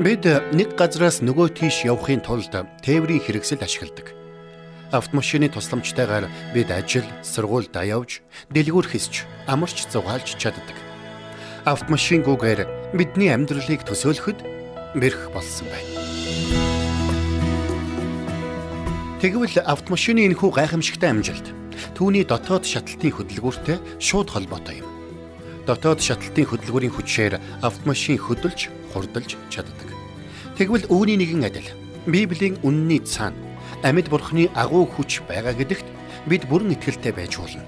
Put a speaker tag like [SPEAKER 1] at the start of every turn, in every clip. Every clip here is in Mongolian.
[SPEAKER 1] Бид нэг газраас нөгөө тийш явахын тулд тээврийн хэрэгсэл ашигладаг. Автомашины тусламжтайгаар бид ажил, сургуульд явж, дэлгүүр хийсч, амарч зугаалж чаддаг. Автомашингүйгээр бидний амьдралыг төсөөлөхөд бэрх болсон байна. Тэгвэл автомашины энэхүү гайхамшигтай амжилт түүний дотоод шатлалтын хөдөлгөөртэй шууд холбоотой юм. Дотоод шатлалтын хөдөлгөөрийн хүчээр автомашин хөдөлж, хурдалж чаддаг. Тэгвэл үүний нэгэн адил Библийн үнний цаана амьд бурхны агуу хүч байгаа гэдэгт бид бүрэн итгэлтэй байж болно.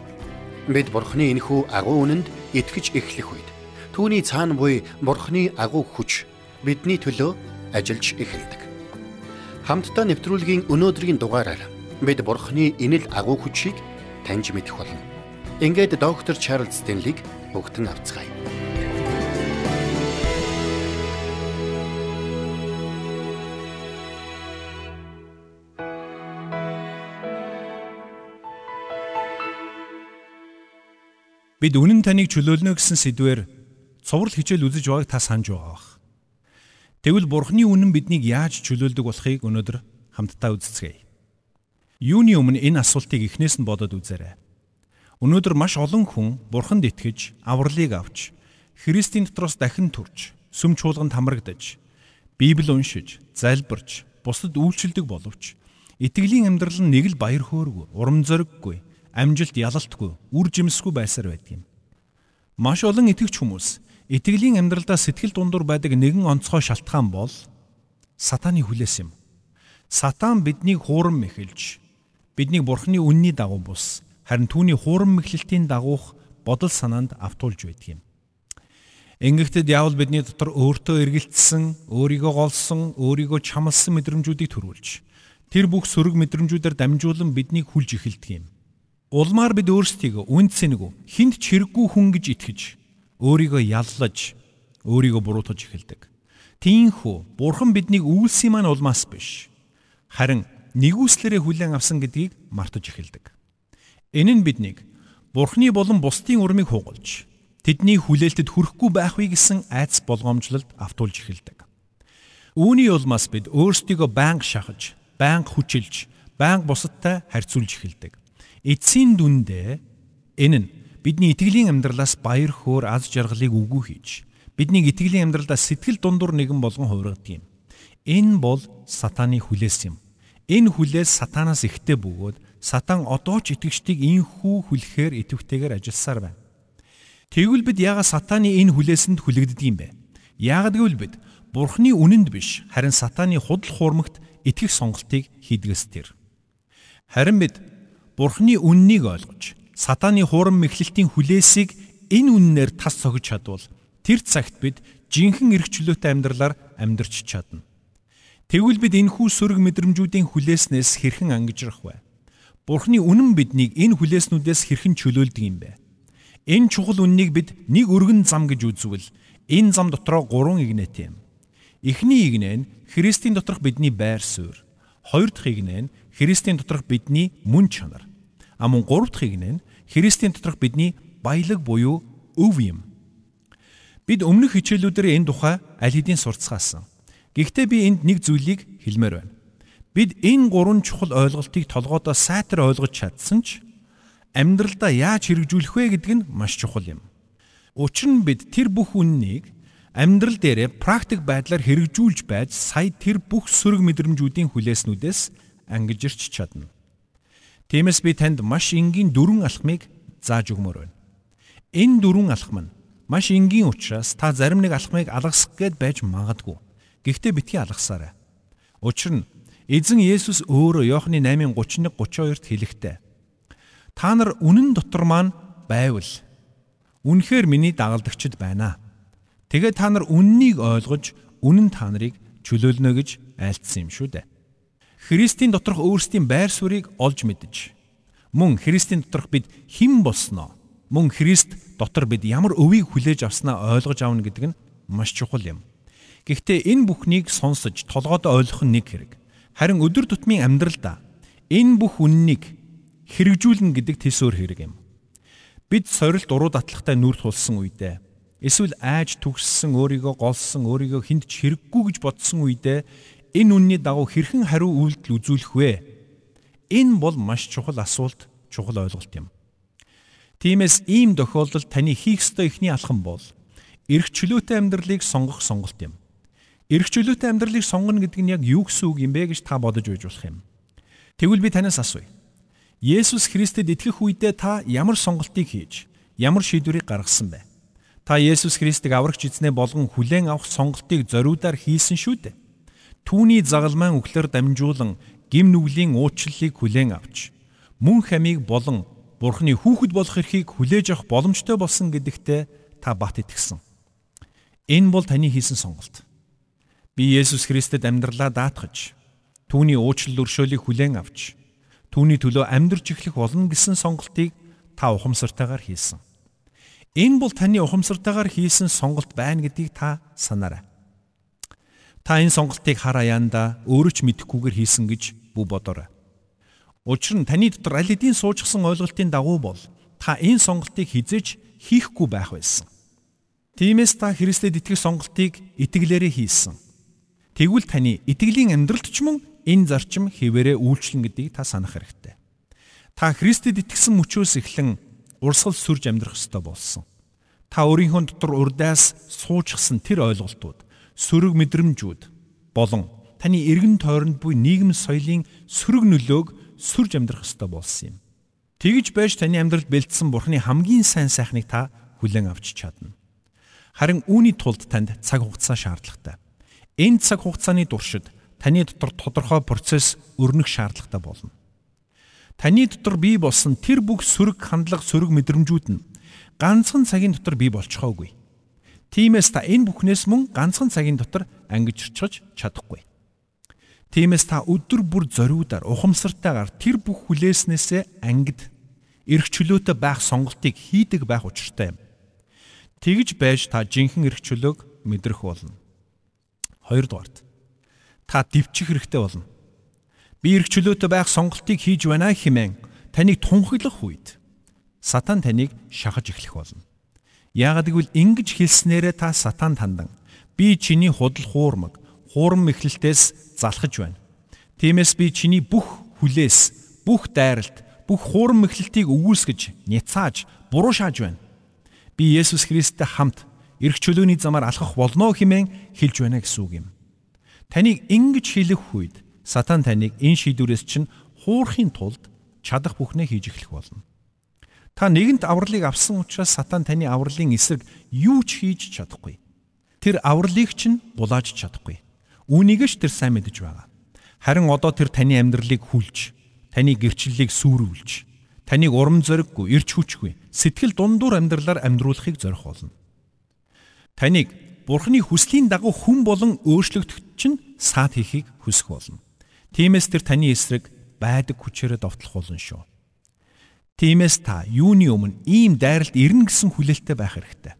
[SPEAKER 1] Бид бурхны энэхүү агуу үнэнд итгэж эхлэх үед түүний цаана буй бурхны агуу хүч бидний төлөө ажиллаж эхэлдэг. Хамтдаа нэвтрүүлгийн өнөөдрийн дугаараар бид бурхны инэл агуу хүчийг таньж мэдэх болно. Ингээд доктор Чарлз Стенлиг бүгдэн авцгаая.
[SPEAKER 2] Бид үнэн таныг чөлөөлнө гэсэн сэдвээр цуврал хичээл үзэж байгааг та санаж байгаа бах. Тэгвэл Бурхны үнэн биднийг яаж чөлөөлдөг болохыг өнөөдөр хамтдаа үздэцгээе. Юуны өмнө энэ асуултыг эхнээс нь бодоод үзээрэй. Өнөөдөр маш олон хүн Бурханд итгэж, авралыг авч, Христийн дотроос дахин турж, сүм чуулганд хамрагдаж, Библи уншиж, залбирч, бусдад үйлчлдэг боловч итгэлийн амьдрал нь нэг л баяр хөөргүй, урам зориггүй, амжилт ялалтгүй, үр жимсгүй байсаар байдаг юм. Маш олон итгэгч хүмүүс итгэлийн амьдралдаа сэтгэл дундуур байдаг нэгэн онцгой шалтгаан бол сатааны хүлээс юм. Сатан биднийг хуурам мэхэлж, биднийг бурхны үнний дагуу бус харин түүний хуурам мэхлэлтийн дагуух бодол санаанд автуулж байдаг юм. Ингэхдээ диавол бидний дотор өөртөө эргэлтсэн, өөрийгөө голсон, өөрийгөө чамлсан мэдрэмжүүдийг төрүүлж тэр бүх сөрөг мэдрэмжүүдээр дамжуулан биднийг хүлж эхэлдэг юм. Улмаар бид өөрсдийгөө үнд сэнэгүү хинт ч хэрэггүй хүн гэж итгэж өөрийгөө яллаж өөрийгөө буруутгаж эхэлдэг. Тиймхүү бурхан биднийг үйлсийн маань улмаас биш харин нэгүслэрээ хүлээн авсан гэдгийг мартаж эхэлдэг. Энэ нь биднийг Бурхны болон бусдын урмыг хугалж тэдний хүлээлтэд хүрэхгүй байх вэ гэсэн айдас болгоомжлолд автуулж эхэлдэг. Үүний улмаас бид өөрсдийгөө байнга шахаж, байнга хүчилж, байнга бусадтай харьцуулж эхэлдэг. Эцсийн дүндээ энэ нь бидний итгэлийн амьдралаас баяр хөөр аз жаргалыг үгүй хийж, бидний итгэлийн амьдралдаа сэтгэл дундуур нэгэн болгон хувиргадаг юм. Энэ бол сатааны хүлээс юм. Энэ хүлээс сатанаас ихтэй бөгөөд Сатан одоо ч итгэгчдийг инхүү хүлэхээр идэвхтэйгээр ажилласаар байна. Тэгвэл бид яагаад сатааны энэ хүлээсэнд хүлэгддэг юм бэ? Яагад гэвэл бид Бурхны үнэнд биш харин сатааны худал хуурмагт итгэх сонголтыг хийдгээс тэр. Харин бид Бурхны үннийг ойлгож сатааны хуурам мэхлэлтийн хүлээсийг энэ үннээр тас цогж чадвал тэр цагт бид жинхэнэ эрх чөлөөтэй амьдралаар амьдрч чадна. Тэгвэл бид энэхүү сөрөг мэдрэмжүүдийн хүлээснээс хэрхэн ангижрах вэ? Бурхны үнэн биднийг энэ хүлээснүүдээс хэрхэн чөлөөлдөг юм бэ? Энэ чухал үннийг бид нэг өргөн зам гэж үзвэл энэ зам дотроо гурван игнэт юм. Эхний игнэ нь Христийн доторх бидний байр суурь. Хоёр дахь игнэ нь Христийн доторх бидний мөн чанар. А мөн гурав дахь нь Христийн доторх бидний баялаг буюу өв юм. Бид өмнөх хичээлүүдээр энэ тухай аль хэдийн сурцгаасан. Гэхдээ би энд нэг зүйлийг хэлмээр байна. Бид энэ гурван чухал ойлголтыг толгойдоо сайтар ойлгож чадсан ч амьдралдаа яаж хэрэгжүүлэх вэ гэдэг нь маш чухал юм. Учир нь бид тэр бүх үннийг амьдрал дээрээ практик байдлаар хэрэгжүүлж байж сая тэр бүх сөрөг мэдрэмжүүдийн хүлээснүүдээс ангижирч чадна. Тиймээс би танд маш энгийн дөрвөн алхмыг зааж өгмөр байна. Энэ дөрвөн алхам нь маш энгийн учраас та зарим нэг алхмыг алгасах гээд байж магадгүй. Гэхдээ битгий алгасаарай. Учир нь Эзэн Есүс өөрөө Иохны 8:31 32-т хэлэхдээ Та нар үнэн дотор маань байвал үнэхээр миний дагалдагчд байна. Тэгээ та нар үннийг ойлгож үнэн та нарыг чөлөөлнө гэж айлтсан юм шүү дээ. Христийн доторх өөрсдийн байр суурийг олж мэдж мөн Христийн доторх бид хэн болсноо мөн Христ дотор бид ямар өвийг хүлээж авснаа ойлгож аавна гэдэг нь маш чухал юм. Гэхдээ энэ бүхнийг сонсож толгойд ойлгох нь нэг хэрэг. Харин өдөр тутмын амьдралдаа энэ бүх үннийг хэрэгжүүлнэ гэдэг төсөөр хэрэг юм. Бид сорилт уруу датлагтай нүрд тулсан үедээ Эсвэл айж түгссэн өөрийгөө голсон өөрийгөө хүнд ч хэрэггүй гэж бодсон үедээ энэ үнний дагуу хэрхэн хариу үйлдэл үзүүлэх вэ? Энэ бол маш чухал асуулт, чухал ойлголт юм. Тиймээс ийм тохиолдолд таны хийх ёстой ихний алхам бол эрх чөлөөтэй амьдралыг сонгох сонголт юм. Эрх чөлөөтэй амьдралыг сонгоно гэдэг нь яг юу гэсэн үг юм бэ гэж та бодож байж болох юм. Тэгвэл би танаас асууя. Есүс Христэд итгэх үедээ та ямар сонголтыг хийж, ямар шийдвэрийг гаргасан бэ? Та Есүс Христийг аврагч эзнээ болгон хүлээн авах сонголтыг зориудаар хийсэн шүү дээ. Түүний загалмайн үхлээр дамжуулан гим нүглийн уучлалыг хүлээн авч мөн хамийг болон Бурхны хүүхэд болох эрхийг хүлээж авах боломжтой болсон гэдэгтээ та бат итгэсэн. Энэ бол таны хийсэн сонголт. Би Есүс Христэд амьдралаа даатгаж, түүний уучлал өршөөлийг хүлээн авч, түүний төлөө амьдрч эхлэх болно гэсэн сонголтыг та ухамсартайгаар хийсэн. Энэ бол таны ухамсартайгаар хийсэн сонголт байна гэдгийг та санаарай. Та энэ сонголтыг хар аяанда өөрөө ч мэдэхгүйгээр хийсэн гэж бүү бодоорой. Учир нь таны дотор аль хэдийн суужсан ойлголтын дагуу бол та энэ сонголтыг хизээж хийхгүй байх байсан. Тиймээс та Христэд итгэх сонголтыг итгэлээрээ хийсэн. Тэгвэл таны итгэлийн амьдралд ч мөн энэ зарчим хിവэрэ үйлчлэн гэдгийг та санах хэрэгтэй. Та Христэд итгэсэн мөчөөс эхлэн урсгал сүрж амьдрах ёстой болсон. Та өөрийнхөө дотор урдаас суужсан тэр ойлголтууд, сөрөг мэдрэмжүүд болон таны эргэн тойронд буй нийгэм соёлын сөрөг нөлөөг сүрж амьдрах ёстой болсон юм. Тэгж байж таны амьдралд бэлдсэн Бурхны хамгийн сайн сайхныг та хүлээн авч чадна. Харин үүний тулд танд цаг хугацаа шаардлагатай. Энэ цаг хугацааны туршид таны дотор тодорхой процесс өрнөх шаардлагатай болно. Таны дотор бий болсон тэр бүх сөрөг хандлага, сөрөг мэдрэмжүүд нь ганцхан цагийн дотор бий болчихоогүй. Тиймээс та энэ бүхнээс мөн ганцхан цагийн дотор ангижирчж чадахгүй. Тиймээс та өдөр бүр зориудаар ухамсартайгаар тэр бүх хүлээснээсээ ангид эрх чөлөөтэй байх сонголтыг хийдэг байх учиртай юм. Тэгж байж та жинхэнэ эрх чөлөөг мэдрэх болно. Хоёрдугаарт та дэвчих хэрэгтэй болно. Би эрх чөлөөтэй байх сонголтыг хийж байна хэмээн таныг тунхаглах үед сатан таныг шахаж эхлэх болно. Яагад гэвэл ингэж хэлснээрээ та сатан тандан би чиний худал хуурмаг хуурам мэхлэлтээс залхаж байна. Тиймээс би чиний бүх хүлээс, бүх дайралт, бүх хуурам мэхлэлтийг өгүүлсгэж, няцааж, буруушааж байна. Би Есүс Христтэй хамт эрх чөлөөний замаар алхах болно хэмээн хэлж байна гэсэн үг юм. Таныг ингэж хэлэх үед сатан таныг энэ шийдвэрээс чинь хуурахын тулд чадах бүхнээ хийж эхлэх болно. Та нэгэнт авралыг авсан учраас сатан таны авралын эсрэг юу ч хийж чадахгүй. Тэр авралыг чинь булааж чадахгүй. Үүнийг ч тэр сайн мэдэж байгаа. Харин одоо тэр таны амьдралыг хүлж, таны гэрчлэлийг сүрүүлж, таныг урам зориггүй, ирч хүчгүй, сэтгэл дундуур амьдралаар амьдруулахыг зорих болно. Таныг Бурхны хүслийн дагуу хүн болон өөрчлөгдөх чинь саад хийхийг хүсэх болно. Тиймээс тэр таны эсрэг байдаг хүчээрээ довтлох болно шүү. Тиймээс та юуны өмнө ийм дайралт ирнэ гэсэн хүлээлттэй байх хэрэгтэй.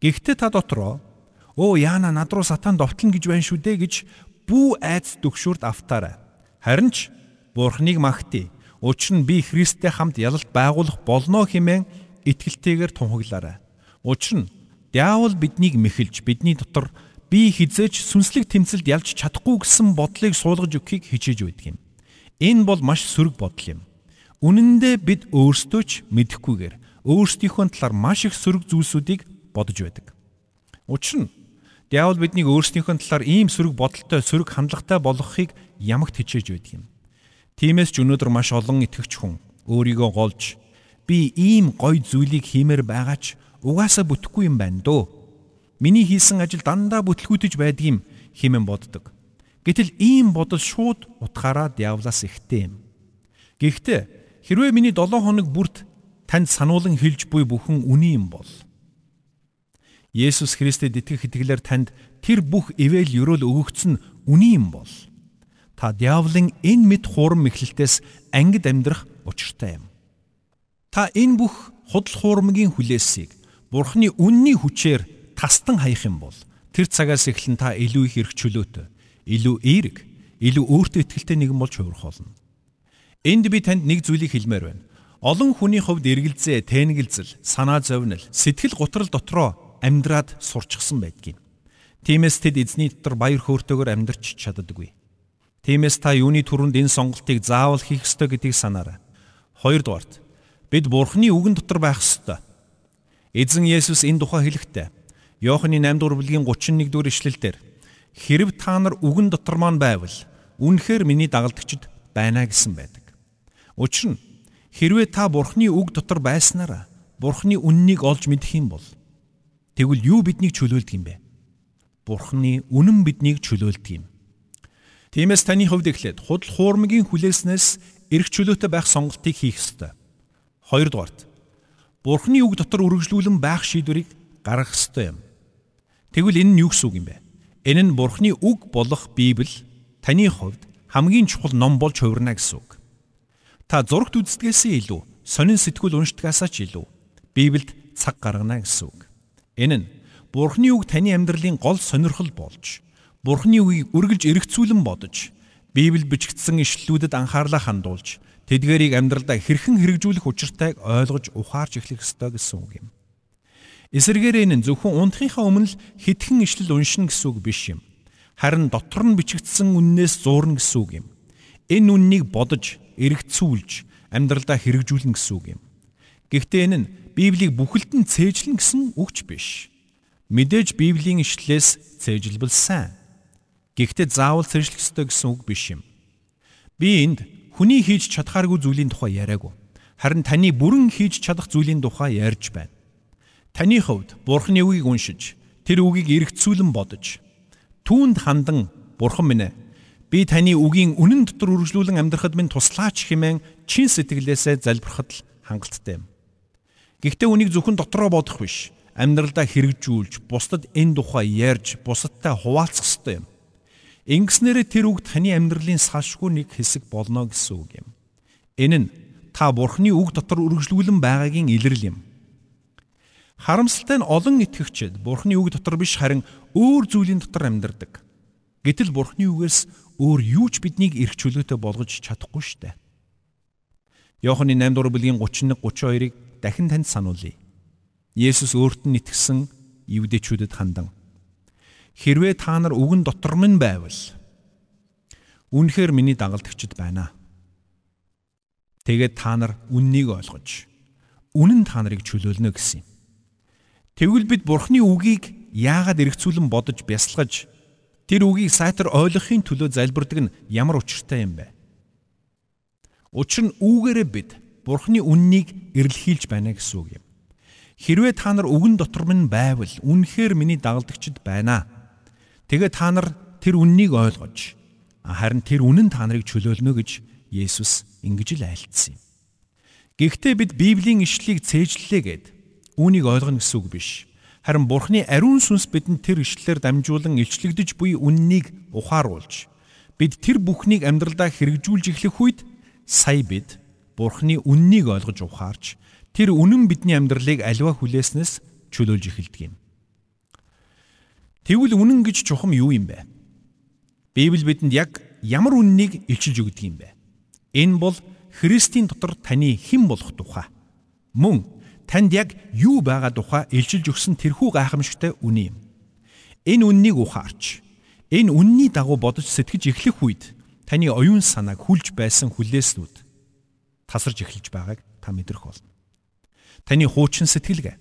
[SPEAKER 2] Гэхдээ та дотроо Оо яана над руу сатан довтлно гэж байна шүү дээ гэж бүү айц төгшүрд автаарай. Харин ч Бурхныг магтъя. Учир нь би Христтэй хамт ялалт байгуулах болно хэмээн итгэлтэйгээр тунхаглаарай. Учир нь диавол биднийг мэхэлж бидний дотор би хизээч сүнслэг тэмцэлд ялж чадахгүй гэсэн бодлыг суулгаж өгөхийг хичээж байдаг юм. Энэ бол маш сөрөг бодол юм. Үнэн дээр бид өөрсдөө ч мэдэхгүйгээр өөрсдийнхөө талаар маш их сөрөг зүйлсүүдийг бодож байдаг. Учир нь Диавол биднийг өөрсдийнхөө талаар ийм сөрөг бодолтой, сөрөг хандлагатай болгохыг ямагт хичээж байдаг юм. Тиймээс ч өнөөдөр маш олон итгэгч хүн өөрийгөө голж би ийм гоё зүйлийг хиймээр байгаа ч угаасаа бүтэхгүй юм байна дөө. Миний хийсэн ажил дандаа бүтлгүүтэж байдгийм хэмээн боддог. Гэтэл ийм бодол шууд утгаараа диаволоос ихтэй юм. Гэхдээ хэрвээ миний 7 хоног бүрт танд сануулan хэлж буй бүхэн үний юм бол Есүс Христэд итгэх итгэлээр танд тэр бүх ивэл ёроол өгөгдсөн үний юм бол та диаволын энэ мэд хуурам мэхлэлтээс ангид амьдрах учиртай юм. Та энэ бүх худал хуурмгийн хүлээсийг Бурхны үнний хүчээр тастан хаях юм бол тэр цагаас эхлэн та илүү их эрх чөлөөтэй, илүү эерэг, илүү өөртөө ихтэй нэгэн болж хувирах болно. Энд би танд нэг зүйлийг хэлмээр байна. Олон хүний хувьд эргэлзээ, тэнэгэлзэл, санаа зовнил, сэтгэл готрол дотроо амьдраад сурчсан байдгийг. Тиймээс тэд эзний дотор баяр хөөртэйгээр амьдарч чаддаггүй. Тиймээс та юуны түрүүнд энэ сонголтыг заавал хийх ёстой гэдгийг санаарай. Хоёрдугаарт бид Бурхны үгэн дотор байх ёстой. Эзэн Есүс энэ тухай хэлэхдээ Иохны 8 дугаар бүлгийн 31 дугаар ишлэлдэр хэрв та нар үгэн дотор маань байвал үнэхээр миний дагалдагчд байна гэсэн байдаг. Учир нь хэрвээ та Бурхны үг дотор байснараа Бурхны үннийг олж мэдэх юм бол тэгвэл юу биднийг чөлөөлдөг юм бэ? Бурхны үнэн биднийг чөлөөлдөг юм. Тиймээс таны хувьд эхлээд худал хуурмгийн хүлээснээс эрх чөлөөтэй байх сонголтыг хийх ёстой. Хоёрдугаарт Бурхны үг дотор үргэлжлүүлэн байх шийдвэрийг гаргах ёстой юм. Тэгвэл энэ нь юу гэсэн үг юм бэ? Энэ нь Бурхны үг болох Библи таны хувьд хамгийн чухал ном болж хувирна гэсэн үг. Та зурагт үздэгээс илүү сонин сэтгүүл уншдагаас ч илүү Библиэд цаг гаргана гэсэн үг. Энэ нь Бурхны үг таны амьдралын гол сонирхол болж, Бурхны үгийг үргэлж эргцүүлэн бодож, Библи бичигдсэн ишлэлүүдэд анхаарлаа хандуулж, тэдгэрийг амьдралдаа хэрхэн хэрэгжүүлэх учиртайг ойлгож ухаарч эхлэх ёстой гэсэн үг юм. Эсвэргээр энэ зөвхөн унтахынхаа өмнө л хитгэн ишлэл уншина гэсэн үг биш юм. Харин дотор нь бичигдсэн үннээс зуурна гэсэн үг юм. Энэ үннийг бодож, эргцүүлж, амьдралдаа хэрэгжүүлнэ гэсэн үг юм. Гэхдээ энэ нь Библийг бүхэлд нь цээжлэн гэсэн үгч биш. Мэдээж Библийн ишлэлээс цээжилбэл сайн. Гэхдээ заавал цээжлэх ёстой гэсэн үг биш юм. Би энд хүний хийж чадхааргүй зүйлийн тухай яриаггүй. Харин таны бүрэн хийж чадах зүйлийн тухай ярьж байна. Таны хувьд Бурхны үгийг уншиж, тэр үгийг эргцүүлэн бодож, түүнд хандан Бурхан минь би таны үгийн үнэн дотор үргэлжлүүлэн амьдрахад минь туслаач хэмээн чин сэтгэлээсээ залбирахад л хангалттай юм. Гэхдээ үнийг зөвхөн дотроо бодох биш. Амьдралдаа хэрэгжүүлж, бусдад энэ тухай ярьж, бусадтай хуваалцах ёстой юм. Ингэснээрээ тэр үг таны амьдралын салшгүй нэг хэсэг болно гэсэн үг юм. Энэ нь та Бурхны үг дотор үргэлжлүүлэн байгаагийн илрэл юм. Харамсалтай нь олон итгэгчид Бурхны үг дотор биш харин өөр зүйлийн дотор амьдардаг. Гэтэл Бурхны үгээс өөр юу ч биднийг эрх чөлөөтэй болгож чадахгүй штэ. Иохны 8 дугаар бүлгийн 31 32-ыг дахин танд сануулъя. Есүс өөрт нь итгэсэн евдэчүүдэд хандан хэрвээ та нар үгэн дотор минь байвал үнэхээр миний дагалдагчд байна. Тэгээд та нар үннийг ойлгож үнэн та нарыг чөлөөлнө гэсэн юм. Тэгвэл бид Бурхны үгийг яагаад эргцүүлэн бодож бясалгаж тэр үгийг сайтар ойлгохын төлөө залбирдаг нь ямар учиртай юм бэ? Учир нь үүгээрээ бид Бурхны үннийг эрэлхийлж байна гэсэн үг юм. Хэрвээ та нар үгэн дотор минь байвал үнэхээр миний дагалдагчд байна. Тэгээ та нар тэр үннийг ойлгож харин тэр үнэн та нарыг чөлөөлнө гэж Есүс ингэж л айлтсан юм. Гэхдээ бид Библийн ишлэлийг цээжлэлээ гэд үүнийг ойлгоно гэсэн үг биш. Харин Бурхны ариун сүнс бидэнд тэр ишлэлээр дамжуулан илчлэгдэж буй үннийг ухааруулж бид тэр бүхнийг амьдралдаа хэрэгжүүлж эхлэх үед сая бид Бурхны үннийг ойлгож ухаарч тэр үнэн бидний амьдралыг аливаа хүлээснээс чөлөөлж эхэлдэг юм. Тэгвэл үнэн гэж чухам юу юм бэ? Библи бидэнд яг ямар үннийг илчилж өгдөг юм бэ? Энэ бол Христийн дотор таны хэн болох тухай. Мөн танд яг юу байгаа тухай илчилж өгсөн тэрхүү гайхамшигтай үнэн юм. Энэ үннийг ухаарч энэ үнний дагуу бодож сэтгэж эхлэх үед таны оюун санааг хүлж байсан хүлээснүүд тасарч эхэлж байгааг та мэдрэх болно. Таны хуучин сэтгэлгээ,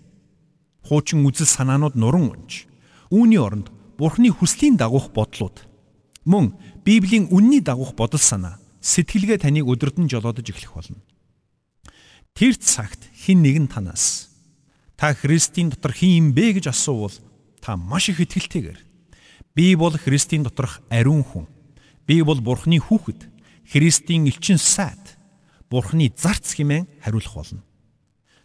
[SPEAKER 2] хуучин үзэл санаанууд нуран унж, үүний оронд Бурхны хүслийн дагуух бодлууд мөн Библийн үнний дагуух бодол санаа, сэтгэлгээ таныг өдөрдөн жолоодож эхлэх болно. Тэр цагт хин нэгэн танаас та Христийн дотор хин юм бэ гэж асуувал та маш их итгэлтэйгээр би бол Христийн доторх ариун хүн. Би бол Бурхны хүүхэд. Христийн элчин сайд Бурхны зарц хэмээн хариулах болно.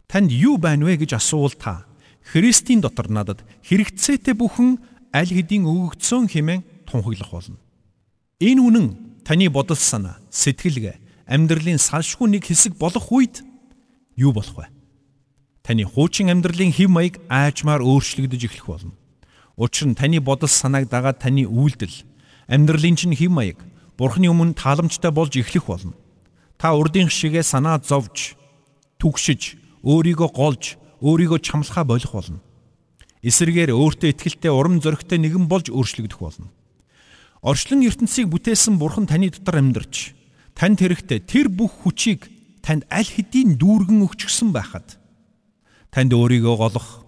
[SPEAKER 2] Танд юу байна вэ гэж асуувал та Христийн дотор надад хэрэгцээтэй бүхэн аль хэдийн өгөгдсөн хэмээн тунхаглах болно. Энэ үнэн таны бодол санаа, сэтгэлгээ, амьдралын салшгүй нэг хэсэг болох үед юу болох вэ? Таны хуучин амьдралын хэв маяг аажмаар өөрчлөгдөж эхлэх болно. Учир нь таны бодол санааг дагаад таны үйлдэл, амьдралын чинь хэв маяг Бурхны өмнө тааламжтай болж эхлэх болно Та урдын шигээ санаа зовж, түгшиж, өөрийгөө голж, өөрийгөө чамлахаа болох болно. эсэргээр өөртөө ихтэй урам зоригтой нэгэн болж өөрчлөгдөх болно. Орчлон ертөнцийг бүтээсэн Бурхан таны дотор амьдарч танд хэрэгтэй тэр бүх хүчийг танд аль хэдийн дүүргэн өгчихсөн байхад танд өөрийгөө голох,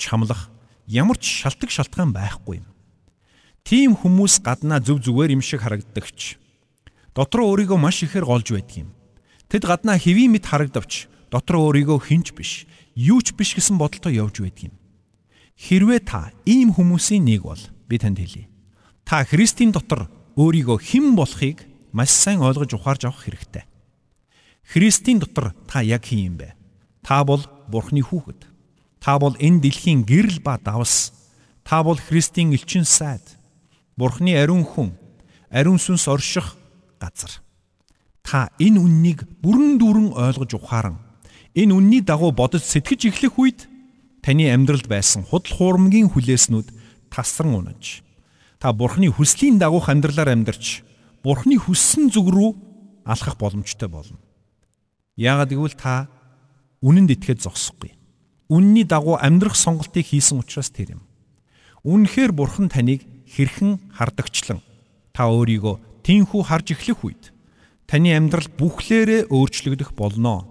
[SPEAKER 2] чамлах ямар ч шалтгаан шалтгаан байхгүй юм. Тийм хүмүүс гаднаа зөв зүгээр юм шиг харагддагч. Дотроо өөрийгөө маш ихээр голж байдаг юм. Тэд гаднаа хэвийн мэд харагдавч дотроо өөрийгөө хинч биш, юу ч биш гэсэн бодолтой явж байдаг юм. Хэрвээ та ийм хүмүүсийн нэг бол би танд хэлье. Та Христийн дотор өөрийгөө хэн болохыг маш сайн ойлгож ухаарж авах хэрэгтэй. Христийн дотор та яг хин юм бэ? Та бол Бурхны хүүхэд. Та бол энэ дэлхийн гэрэл ба давс. Та бол Христийн элчин сайд. Бурхны ариун хүн, ариун сүнс орших газар. Та энэ үннийг бүрэн дүүрэн ойлгож ухааран энэ үнний дагуу бодож сэтгэж эхлэх үед таны амьдралд байсан худал хуурмгийн хүлээснүүд тасран унаж та бурхны хүслийн дагуух амьдралаар амьдарч бурхны хүссэн зүг рүү алхах боломжтой болно. Яагаад гэвэл та үнэнд итгэхэд зогсохгүй. Үнний дагуу амьдрах сонголтыг хийсэн учраас тэр юм. Үнэхээр бурхан таныг хэрхэн хардагчлан та өөрийгөө тийхүү харж эхлэх үед таны амьдрал бүхлээрээ өөрчлөгдөх болно.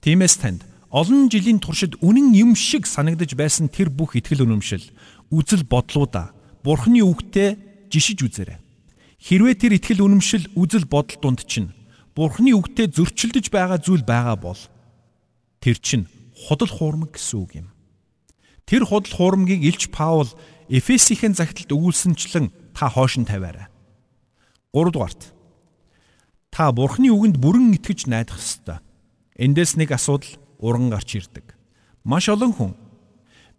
[SPEAKER 2] Тиймээс танд олон жилийн туршид үнэн юм шиг санагдаж байсан тэр бүх итгэл үнэмшил, үзэл бодлуудаа Бурхны үгтээ жишиж үзээрэй. Хэрвээ тэр итгэл үнэмшил, үзэл бодол дунд чинь Бурхны үгтээ зөрчилдөж байгаа зүйл байгаа бол тэр чинь худал хуурмаг гэсэн үг юм. Тэр худал хуурмгийг Илч Паул Эфесийн загталд өгүүлсэнчлэн та хоош нь тавиарай. 3 дугаарт Та Бурхны үгэнд бүрэн итгэж найдах ёстой. Эндээс нэг асуудал уран гарч ирдэг. Маш олон хүн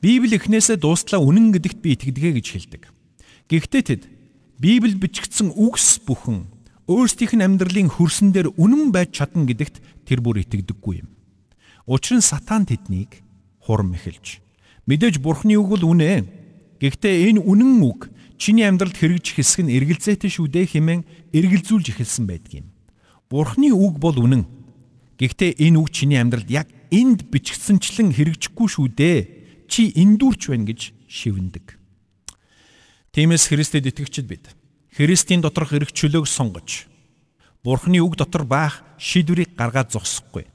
[SPEAKER 2] Библи эхнээсээ дуустлаа үнэн гэдэгт би итгэдэг гэж хэлдэг. Гэхдээ тэд Библи бичигдсэн үгс бүхэн өөрсдийнх нь амьдралын хөрсөн дээр үнэн байж чадна гэдэгт тэр бүр итгэдэггүй юм. Учир нь сатан тэднийг хурам эхэлж мэдээж Бурхны үг бол үнэ. Гэхдээ энэ үнэн үг чиний амьдралд хэрэгжих хэсэг нь эргэлзээтэй шүү дээ хэмээн эргэлзүүлж эхэлсэн байдаг юм. Бурхны үг бол үнэн. Гэхдээ энэ үг чиний амьдралд яг энд бичгдсэнчлэн хэрэгжихгүй шүү дээ. Чи эндүүрч байна гэж шивндэг. Тиймээс Христэд итгэгчид бид Христийн доторх эрх чөлөөг сонгож Бурхны үг дотор байх шийдвэрийг гаргаад зогсохгүй.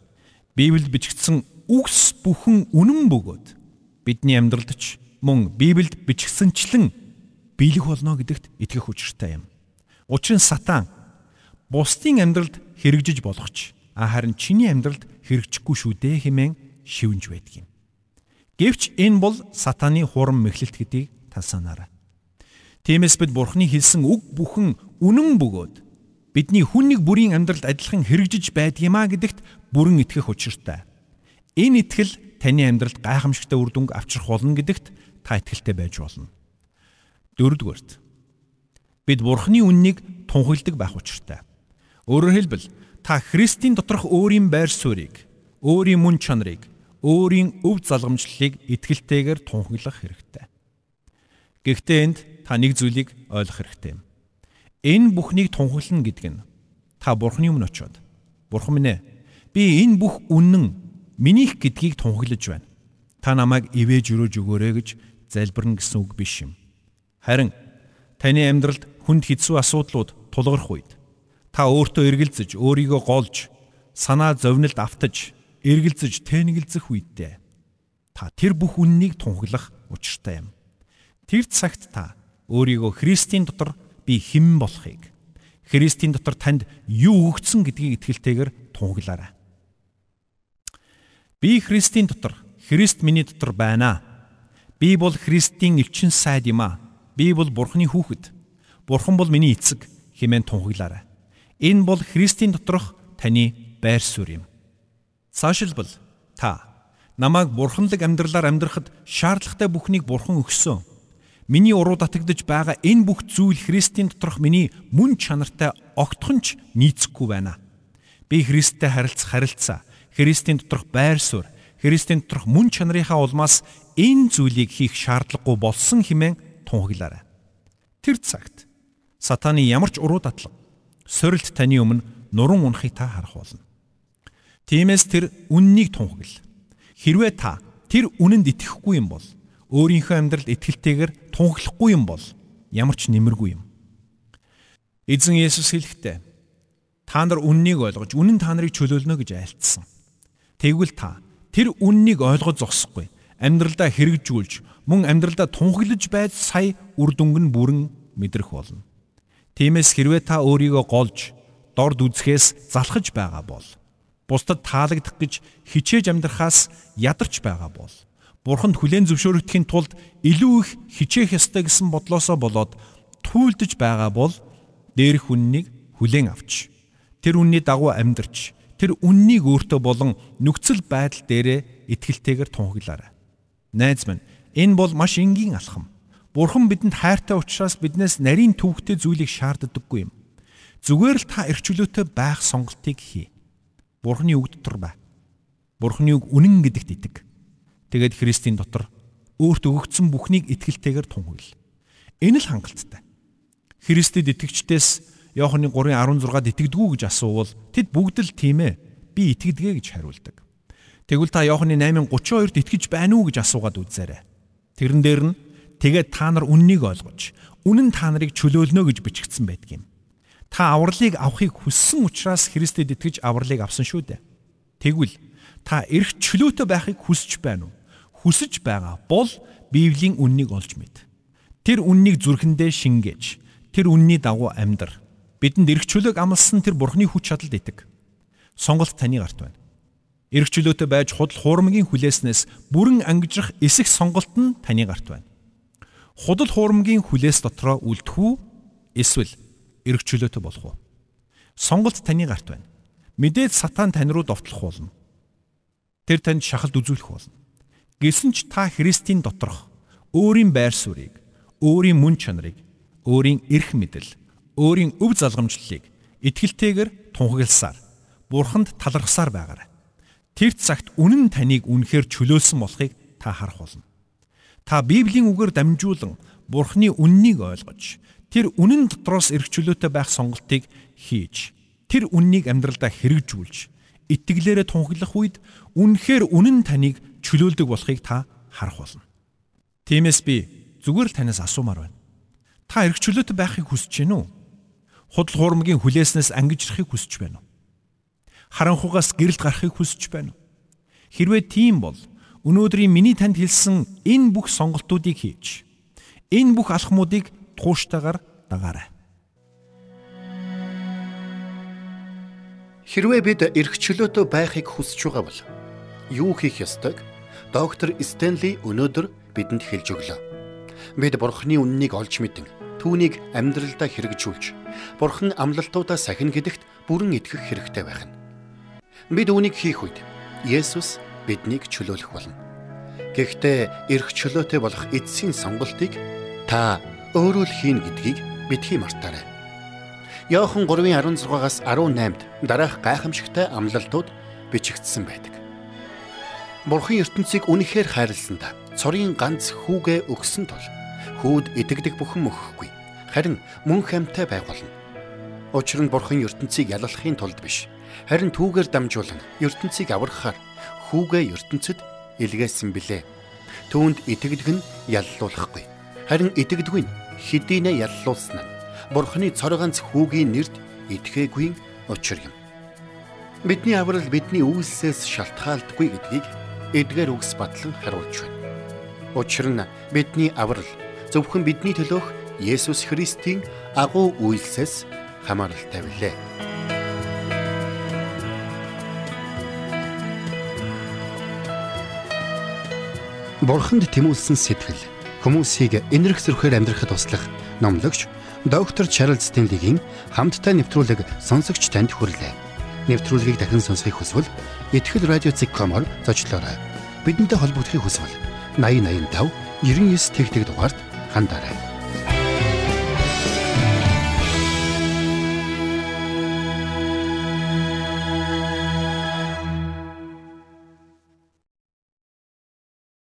[SPEAKER 2] Библиэд бичигдсэн үгс бүхэн үнэн бөгөөд бидний амьдралд ч мөн Библиэд бичигдсэнчлэн биелэх болно гэдэгт итгэх учиртай юм. Учир нь сатан бусдын амьдралд хэрэгжиж болох ч харин чиний амьдралд хэрэгжихгүй шүү дээ хэмээн шивнж байдаг юм. Гэвч энэ бол сатаны хурам мэхлэлт гэдгийг та санаарай. Тиймээс бид Бурхны хэлсэн үг бүхэн үнэн бөгөөд бидний хүн нэг бүрийн амьдралд адилхан хэрэгжиж байдгиймаа гэдэгт бүрэн итгэх учиртай. Энэ итгэл таны амьдралд гайхамшигтай үр дүнг авчрах болно гэдэгт та итгэлтэй байж болно. Дөрөвдүгээрт бид Бурхны үннийг тунхагладаг байх учиртай. Өөрөөр хэлбэл та Христийн доторх өөрийн байр суурийг, өөрийн мөн чанарыг, өөрийн өв залгамжлалыг итгэлтэйгээр тунхаглах хэрэгтэй. Гэхдээ энд та нэг зүйлийг ойлгох хэрэгтэй юм. Энэ бүхнийг тунхаглана гэдэг нь та Бурхны өмнө очиод Бурхан минь ээ би энэ бүх үнэн минийх гэдгийг тунхаглаж байна. Та намайг ивэж өрөөж өгөөрэй гэж залбирна гэсэн үг биш юм. Харин таны амьдралд хүнд хэцүү асуудлууд тулгарх үед Та өөртөө эргэлзэж, өөрийгөө голж, санаа зовнилд автаж, эргэлзэж, тэнэгэлзэх үедээ та тэр бүх үннийг тунхаглах учиртай юм. Тэр цагт та өөрийгөө Христийн дотор би хэн болохыг, Христийн дотор танд юу өгсөн гэдгийг итгэлтэйгээр тунхаглаарай. Би Христийн дотор, Христ миний дотор байна. Би бол Христийн элчин сайд юм а. Би бол Бурхны хүүхэд. Бурхан бол миний эцэг хэмээн тунхаглаарай. Энэ бол Христийн доторх таны байр суурь юм. Цаашилбал та намайг бурханлаг амьдралаар амьдрахад шаардлагатай бүхнийг бурхан өгсөн. Миний уруу татагдж байгаа энэ бүх зүйл Христийн доторх миний мөн чанартай огтхонч нийцэхгүй байна. Би Христтэй харилцах харилцаа, Христийн доторх байр суурь, Христийн доторх мөн чанарынхаа улмаас энэ зүйлийг хийх шаардлагагүй болсон хэмээн тунхаглаарай. Тэр цагт сатаны ямар ч уруу татлаг сорилт таны өмнө нуран унахыг та харах болно. Тиймээс тэр үннийг тунхагл. Хэрвээ та тэр үнэнд итгэхгүй юм бол өөрийнхөө амьдралд итгэлтэйгээр тунхаглахгүй юм бол ямар ч нэмэргүй юм. Эзэн Есүс хэлэхдээ та нар үннийг ойлгож үнэн та нарыг чөлөөлнө гэж айлтсан. Тэгвэл та тэр үннийг ойлгож зогсохгүй амьдралдаа хэрэгжүүлж мөн амьдралдаа тунхаглаж байж сая үр дүнг нь бүрэн мэдрэх болно. Тиймээс хэрвээ та өөрийгөө голж дорд үзэхээс залхаж байгаа бол бусдад таалагдах гэж хичээж амьдрахаас ядарч байгаа бол бурханд хүлээн зөвшөөрөгдөхийн тулд илүү их хичээх ёстой гэсэн бодлосоо болоод түйлдэж байгаа бол дээрх үннийг хүлээн авч тэр үнний дагуу амьдрч тэр үннийг өөртөө болон нөхцөл байдал дээрээ итгэлтэйгээр тунхаглаарай. Найз минь энэ бол маш энгийн алхам. Бурхан бидэнд хайртай учраас биднээс нарийн төвхтэй зүйлийг шаарддаггүй юм. Зүгээр л та эрхчлөөтэй байх сонголтыг хий. Бурханы үг дотор бай. Бурханы үг үнэн гэдэгт итэг. Тэгээд Христийн дотор өөрт өгөгдсөн бүхнийг итгэлтэйгээр тунхагл. Энэ л хангалттай. Христэд итгэгчдээс Иохны 3:16-д итгэдэггүй гэж асуувал тэд бүгд л тийм ээ. Би итгэдэг гэж хариулдаг. Тэгвэл та Иохны 8:32-д итгэж байна уу гэж асуугаад үзээрэй. Тэрэн дээр нь тэгээд та нар үннийг ойлгож, үнэн та нарыг чөлөөлнө гэж бичигдсэн байдаг юм. Та авралыг авахыг хүссэн учраас Христэд итгэж авралыг авсан шүү дээ. Тэгвэл та эрх чөлөөтэй байхыг хүсэж байна уу? Хүсэж байгаа бол Библийн үннийг олж мэд. Тэр үннийг зүрхэндээ шингээж тэр үнний дагуу амьдр. Бидэнд эрх чөлөөг амласан тэр Бурхны хүч чадалд итэг. Сонголт таны гарт байна. Эрх чөлөөтэй байж худал хуурмгийн хүлээснээс бүрэн ангижрах эсэх сонголт нь таны гарт байна. Худал хуурмгийн хүлээс дотроо үлдэх үү? Эсвэл эрх чөлөөтэй болох уу? Сонголт таны гарт байна. Мэдээд сатан тань руу довтлох болно. Тэр танд шахалт үзүүлэх болно. Гэсэн ч та Христийн доторх өөрийн байр суурийг, өөрийн мөн чанарыг өөрийн эрх мэдэл, өөрийн өв залгамжлалыг итгэлтэйгээр тунхагласаар бурханд талархсаар байгаарай. Тэр цагт үнэн таныг үнэхээр чөлөөлсөн болохыг та харах болно. Та Библийн үгээр дамжуулан Бурхны үннийг ойлгож, тэр үнэн дотроос эрх чөлөөтэй байх сонголтыг хийж, тэр үннийг амьдралдаа хэрэгжүүлж, итгэлээрээ тунхаглах үед үнэхээр үнэн таныг чөлөөлдөг болохыг та харах болно. Тиймээс би зүгээр л танаас асуумаар байна. Та эрх чөлөөтэй байхыг хүсэж уу? Худал хуурмгийн хүлээснээс ангижрахыг хүсэж байна уу? Харанхугаас гэрэлт гарахыг хүсэж байна уу? Хэрвээ тийм бол өнөөдрийн миний танд хэлсэн энэ бүх сонголтуудыг хийж энэ бүх алхмуудыг тууштайгаар дагаарай.
[SPEAKER 1] Хэрвээ бид эрх чөлөөтэй байхыг хүсэж байгаа бол юу хийх ёстойг доктор Стенли өнөөдөр бидэнд хэлж өглөө. Бид бурхны үннийг олж мэдэн түүнийг амьдралдаа хэрэгжүүлж бурхан амлалтуудаа сахин гэдэгт бүрэн итгэх хэрэгтэй байх нь. Бид үүнийг хийх үед Есүс биднийг чөлөөлөх болно. Гэхдээ эрх чөлөөтэй болох эцсийн сонголтыг та өөрөө л хийн гэдгийг битгий мартаарай. Йохан 3:16-аас 18-д дараах гайхамшигтай амлалтууд бичигдсэн байдаг. Бурхан ертөнцийг үнэхээр хайрласандаа цорын ганц хүүгээ өгсөн тул хүүд итгэдэг бүхэн мөхөхгүй харин мөн хамтай байх болно. Учир нь бурхан ертөнцийг яллахын тулд биш харин түүгээр дамжуулан ертөнцийг аврахаар хүүгээ ертөнцид илгээсэн билээ. Түүнд итгэдэг нь яллуулахгүй. Харин итгэдэггүй нь хэдийнэ яллуулсан нь бурханы цор ганц хүүгийн нэрд итгээгүйн учир юм. Бидний аврал бидний үйлсээс шалтгаалдаггүй гэдгийг эдгээр үгс батлан харуулж байна. Учир нь бидний аврал зөвхөн бидний төлөөх Есүс Христийн агуу үйлсээс хамааралтай билээ. Бурханд тэмүүлсэн сэтгэл хүмүүсийг энэрх зөрхөөр амьдрахад туслах номлогч доктор Чарлз Стенлигийн хамттай нэвтрүүлэг сонсогч танд хүрлээ. Нэвтрүүлгийг дахин сонсохыг хүсвэл ихтгэл радиоцик.com-оор зочлоорой. Бидэнтэй холбогдохыг хүсвэл 8085 99 тэгтэг дугаард хандаарай.